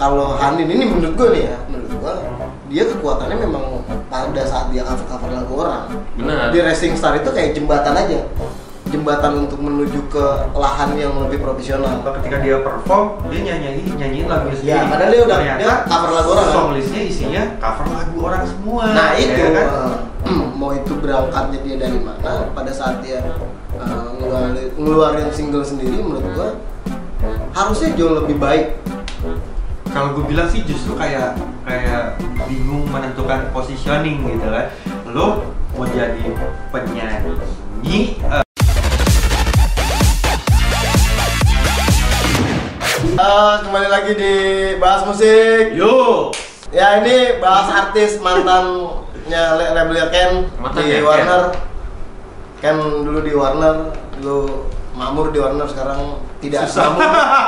kalau Hanin ini menurut gue nih ya menurut gue dia kekuatannya memang pada saat dia cover cover lagu orang Benar. di Racing Star itu kayak jembatan aja jembatan untuk menuju ke lahan yang lebih profesional ketika dia perform dia nyanyi nyanyiin lagu sendiri Ya, padahal dia udah- Ternyata dia cover lagu orang, kan? song listnya isinya cover lagu orang semua nah itu ya kan? eh, mau itu berangkatnya dia dari mana pada saat dia eh, ngeluarin, ngeluarin single sendiri menurut gue harusnya jauh lebih baik kalau gue bilang sih justru kayak kayak bingung menentukan positioning gitu kan. Lo mau jadi penyanyi eh, Eh, kembali lagi di bahas musik. Yo. Ya ini bahas artis mantannya labelnya Ken Mantan di ya, Warner. Ken dulu di Warner dulu Mamur di Warner sekarang tidak. Susah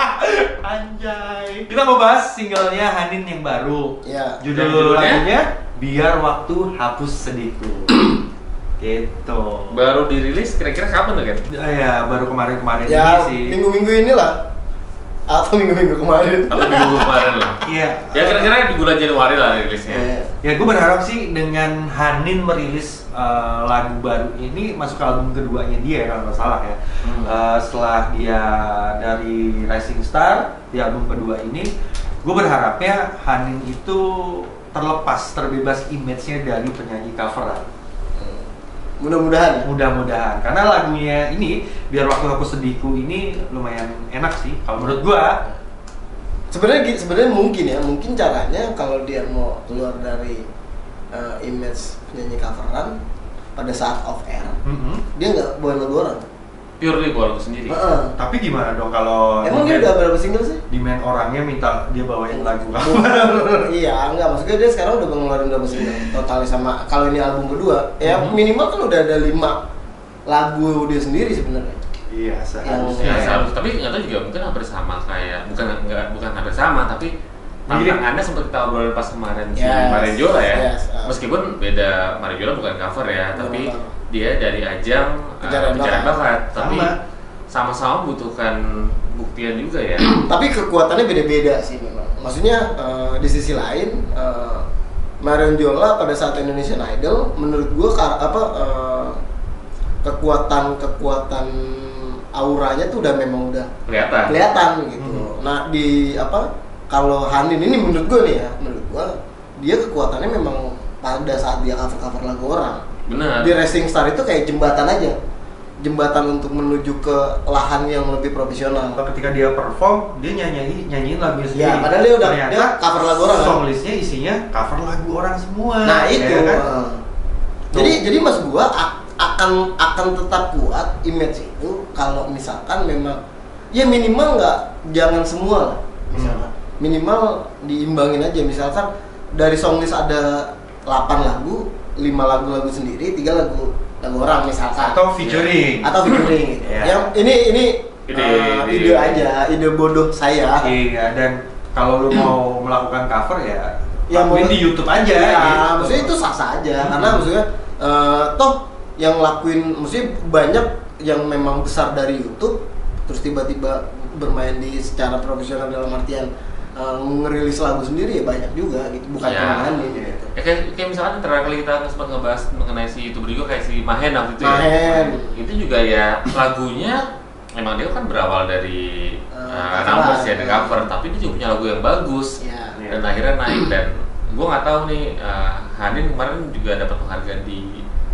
anjay kita mau bahas singlenya Hanin yang baru. Ya judul lagunya biar waktu hapus sedihku gitu. Baru dirilis kira-kira kapan tuh kan? ya baru kemarin-kemarin ya ini sih. minggu-minggu inilah. Atau minggu-minggu kemarin. Atau minggu kemarin lah. iya. Ya kira-kira di bulan Januari lah rilisnya. Eh, Ya gue berharap sih dengan Hanin merilis uh, lagu baru ini masuk ke album keduanya dia kalau nggak salah ya. Hmm. Uh, setelah dia dari Rising Star di album kedua ini, gue berharapnya Hanin itu terlepas terbebas image-nya dari penyanyi coveran. mudah-mudahan ya. Mudah-mudahan karena lagunya ini biar waktu aku sedihku ini lumayan enak sih kalau menurut gua. sebenarnya sebenarnya mungkin ya mungkin caranya kalau dia mau keluar dari eh, image penyanyi coveran pada saat off air Mhm. dia nggak bawa lagu orang Purely buat lagu sendiri. Heeh. Tapi gimana dong kalau emang dia udah berapa single sih demand orangnya minta dia bawain lagu kamu? iya enggak maksudnya dia sekarang udah ngeluarin berapa single totalnya sama kalau ini album kedua ya Mhm. minimal kan udah ada lima lagu dia sendiri sebenarnya Iya, Ya, seharusnya. seharusnya. tapi nggak tahu juga mungkin hampir sama kayak bukan nggak bukan hampir sama tapi. Tantangannya seperti kita obrolin pas kemarin si Yes. Marenjola ya Yes, uh. meskipun beda Marenjola bukan cover ya Bukan tapi cover. dia dari ajang uh, Pencarian pencarian bakat. bakat tapi Sama. sama-sama membutuhkan buktian juga ya tapi kekuatannya beda-beda sih memang maksudnya eh, di sisi lain eh, Marion Jola pada saat Indonesian Idol menurut gua kar- apa eh, kekuatan kekuatan auranya tuh udah memang udah kelihatan kelihatan gitu Hmm. nah di apa kalau Hanin ini menurut gua nih ya menurut gua dia kekuatannya memang pada saat dia cover cover lagu orang. Benar. Di Racing Star itu kayak jembatan aja. Jembatan untuk menuju ke lahan yang lebih profesional. Ketika dia perform dia nyanyi nyanyiin lagu sendiri. Ya, padahal dia udah- Ternyata dia cover lagu orang, kan? song listnya isinya cover lagu orang semua. Nah itu, ya kan? uh, jadi jadi mas gua akan akan tetap kuat image itu kalau misalkan memang ya minimal nggak jangan semua lah. Misalkan minimal diimbangin aja misalkan dari songlist ada 8 lagu 5 lagu-lagu sendiri tiga lagu lagu orang misalkan atau featuring atau featuring. Iya. yang ini ini Ide- uh, ide- ide aja ide bodoh saya iya dan kalau lu mau melakukan cover ya Ya, lakuin mau- di YouTube aja ya, gitu. maksudnya itu sah sah aja Hmm. karena maksudnya eh, toh yang lakuin maksudnya banyak yang memang besar dari YouTube terus tiba-tiba bermain di secara profesional dalam artian eh, ngerilis lagu sendiri ya banyak juga gitu bukan Ya. cuma Hanin Iya. gitu Ya kayak, kayak misalkan terakhir kali kita sempat ngebahas mengenai si youtuber juga kayak si Mahen waktu itu Mahen. ya. Itu juga ya lagunya emang dia kan berawal dari Eh, uh, cover, numbers ya, ya. dari cover, tapi dia juga punya lagu yang bagus ya Iya. dan akhirnya naik dan gue nggak tahu nih uh, Hanin kemarin juga dapat penghargaan di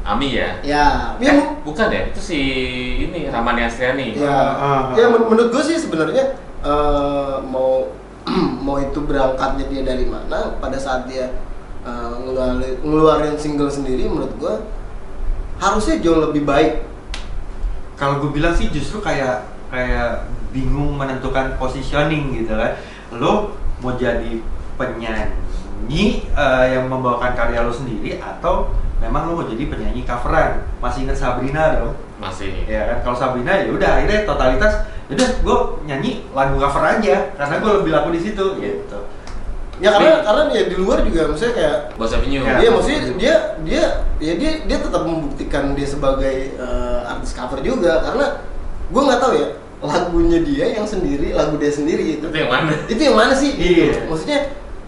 AMI ya. ya ya, Eh, bukan ya, itu si ini Ramani Astriani. ya, Ah, ah, ya ah. men- menurut gue sih sebenarnya eh, mau mau itu berangkatnya dia dari mana pada saat dia eh, ngeluarin, ngeluarin single sendiri menurut gue harusnya jauh lebih baik. Kalau gue bilang sih justru kayak kayak bingung menentukan positioning gitu kan. Lo mau jadi penyanyi eh, yang membawakan karya lo sendiri atau memang lo mau jadi penyanyi coveran? Masih ingat Sabrina dong? Masih. ya kan? Kalau Sabrina ya udah akhirnya totalitas udah gue nyanyi lagu cover aja karena gue lebih laku di situ gitu ya karena karena dia di luar juga maksudnya kayak Bos Avenue. Ya. dia maksudnya dia dia ya dia dia tetap membuktikan dia sebagai eh, artis cover juga karena gue nggak tahu ya lagunya dia yang sendiri lagu dia sendiri itu Itu yang mana? itu yang mana sih Iya. maksudnya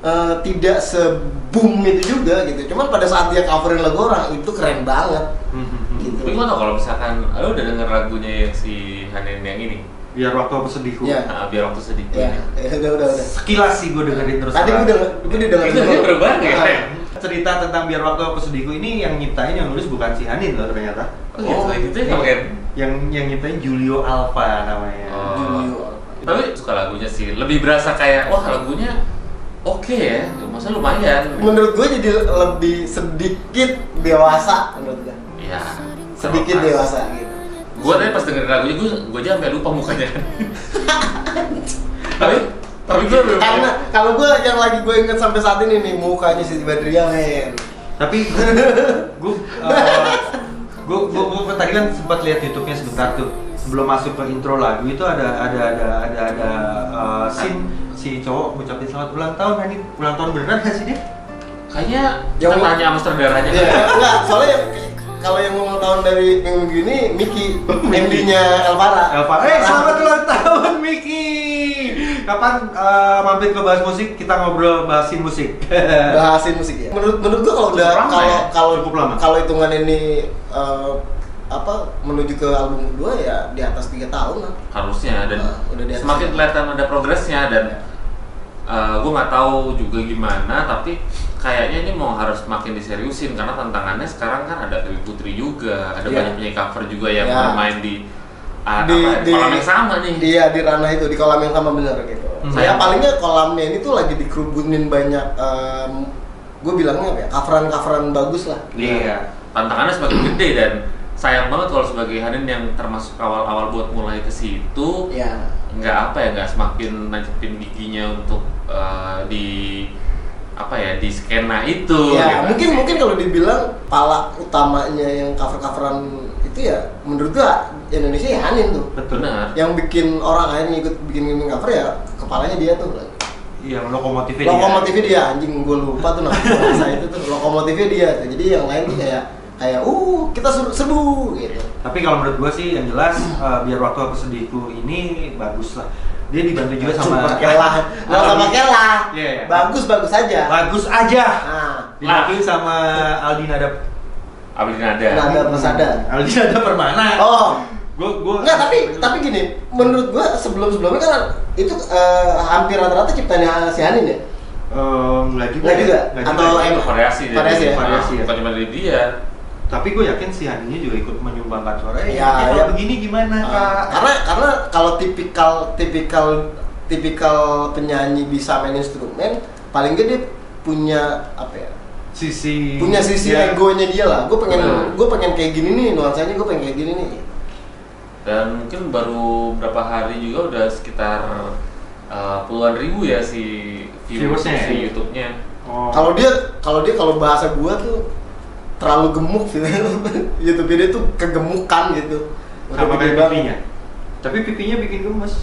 eh, tidak seboom itu juga gitu cuman pada saat dia coverin lagu orang itu keren banget Hmm, gitu Tapi gua tau kalau misalkan lo udah denger lagunya yang si Hanin yang ini Biar waktu aku sedihku. Iya. Nah, biar waktu sedih ya, ya udah udah udah Sekilas sih gue dengerin terus. tadi gue udah gue udah dengerin Itu baru banget ya? Ah. cerita tentang biar waktu aku sedihku ini yang nyiptain yang nulis bukan si Hanin loh ternyata. Oh gitu, Oh. itu ya kan? Yang yang nyiptain Julio Alfa namanya. Oh. Julio. Tapi suka lagunya sih, lebih berasa kayak wah lagunya oke ya, masa lumayan. menurut gue jadi lebih sedikit dewasa menurut gue Iya. sedikit dewasa gitu Gue tadi pas dengerin lagunya, gue gue aja sampai lupa mukanya. tapi tapi gue karena kalau gue yang lagi gue inget sampai saat ini nih mukanya si Badria men Tapi gue gue gue tadi kan sempat lihat YouTube-nya sebentar tuh sebelum masuk ke intro lagu itu ada ada ada ada ada uh, scene si cowok ngucapin selamat ulang tahun Hanin ulang tahun beneran gak sih dia? kayaknya Yang- tanya sama saudaranya. Iya, enggak, soalnya kalau yang ulang tahun dari minggu gini Miki, MD-nya Elvara. Elva, eh selamat ulang tahun Miki. Kapan uh, mampir ke bahas musik kita ngobrol bahasin musik. Bahasin musik ya. Menurut menurut gua kalau udah kalau ya? kalau Cukup lama. kalau hitungan ini eh, apa menuju ke album kedua ya di atas tiga tahun lah. harusnya dan Ah, udah di atas. semakin kelihatan ada progresnya dan gue nggak tahu juga gimana tapi kayaknya ini mau harus makin diseriusin karena tantangannya sekarang kan ada Dewi Putri juga ada Iya. banyak penyanyi cover juga yang Iya. bermain di ah, Di- apa ya, di- kolam yang sama nih Iya di ranah itu di kolam yang sama bener gitu. Hmm. Saya palingnya kolamnya ini tuh lagi dikerubunin banyak gue bilangnya apa ya coveran-coveran bagus lah. Iya. tantangannya semakin gede dan sayang banget kalau sebagai Hanin yang termasuk awal-awal buat mulai ke situ Ya. nggak apa ya nggak semakin nancepin giginya untuk eh, di apa ya di skena itu Ya, gitu. mungkin mungkin kalau dibilang pala utamanya yang cover-coveran itu ya menurut gua Indonesia ya Hanin tuh. Betul. benar Yang bikin orang lain ikut bikin gaming cover ya kepalanya dia tuh. Iya, lokomotifnya dia. Lokomotifnya dia anjing gua lupa tuh nama bahasa itu tuh. Lokomotifnya dia tuh. Jadi yang lain tuh kayak kayak uh kita seru serbu gitu. Tapi kalau menurut gua sih yang jelas uh, biar waktu aku sedihku ini bagus lah. Dia dibantu juga sama pakai lah. Nggak usah pakai lah. Iya, iya. Bagus bagus aja. Bagus aja. Nah, Dibantuin sama Aldi Nada. Abdi Nada Nada Persada. Aldi Nada Permana. Oh, Gua gua Enggak, tapi tapi gini, menurut gua sebelum-sebelumnya kan itu eh, hampir rata-rata ciptanya si Hanin ya. Eh, enggak juga. Enggak juga? Enggak Atau juga. itu variasi dari Variasi ya? Variasi ya. bukan cuma dari dia Tapi gue yakin si Haninnya juga ikut menyumbangkan suara. Eh, ya, kalau iya. begini gimana, Ah, Kak? karena karena kalau tipikal tipikal tipikal penyanyi bisa main instrumen, paling dia punya apa ya? sisi Punya sisi ya, egonya dia lah. Gue pengen Hmm. gue pengen kayak gini nih nuansanya gue pengen kayak gini nih. dan mungkin baru berapa hari juga udah sekitar eh, puluhan ribu ya si viewers Viewersnya ya? si YouTube-nya Oh. Kalau dia kalau dia kalau bahasa gua tuh terlalu gemuk gitu. YouTube dia tuh kegemukan gitu. Udah sama kayak pipinya. Tapi pipinya bikin gemes.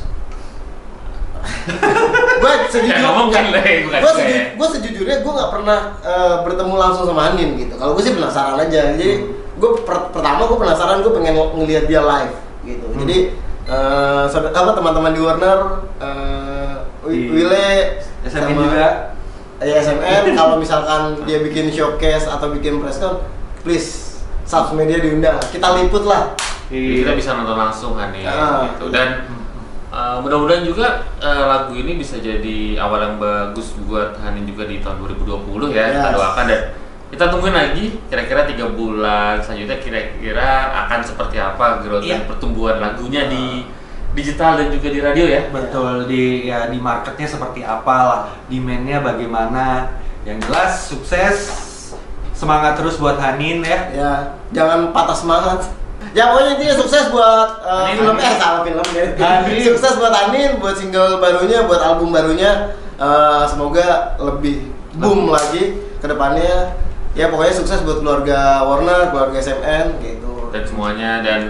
gue sejujurnya Ya, kan, bukan gue gue. seju, gue sejujurnya gue nggak pernah eh, bertemu langsung sama Anin gitu kalau gue sih penasaran aja jadi gue pertama gue penasaran gue pengen ng- ngelihat dia live gitu Hmm. jadi eh, saudara- apa teman-teman di Warner eh, Di Wile sama- juga. Ya SMN kalau misalkan dia bikin showcase atau bikin press con please subs media diundang kita liput lah Jadi kita bisa nonton langsung kan nih Ah. gitu dan uh, mudah-mudahan juga uh, lagu ini bisa jadi awal yang bagus buat Hanin juga di tahun 2020 ya kita Yes. doakan dan kita tungguin lagi kira-kira tiga bulan selanjutnya kira-kira akan seperti apa growth dan Iya. pertumbuhan lagunya di digital dan juga di radio ya? Betul di ya di marketnya seperti apa lah, demandnya bagaimana. Yang jelas sukses, semangat terus buat Hanin ya. ya jangan patah semangat. Ya pokoknya intinya sukses buat uh, Anin, film Anin. eh salah film ya sukses buat Anin buat single barunya buat album barunya. Uh, semoga lebih boom lagi ke depannya. Ya pokoknya sukses buat keluarga Warner keluarga SMN gitu. Dan semuanya dan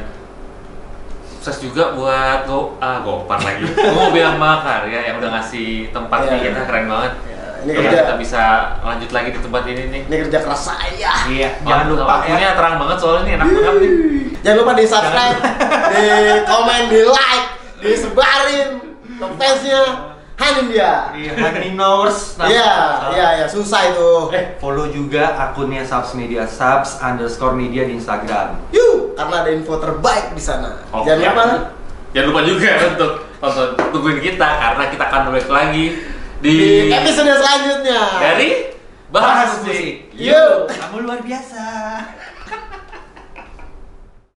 sukses juga buat Go ah Gopar lagi. Mobil sama karya yang udah ngasih tempat Iya. nih kita keren banget. Ya, ini kerja kita bisa lanjut lagi di tempat ini nih. ini kerja keras saya. Iya, jangan lupa lampunya ya. terang banget soalnya nih enak banget nih. Jangan lupa di subscribe di komen di like disebarin ke fansnya Hanin dia Iya, Haninors. iya iya iya susah itu. Eh, follow juga akunnya Subs Media Subs underscore media di Instagram. yuk karena ada info terbaik di sana Oke. jangan lupa Jangan lupa juga untuk tonton tungguin kita karena kita akan balik lagi di, di episode selanjutnya dari bahas musik. Yuk. Kamu luar biasa.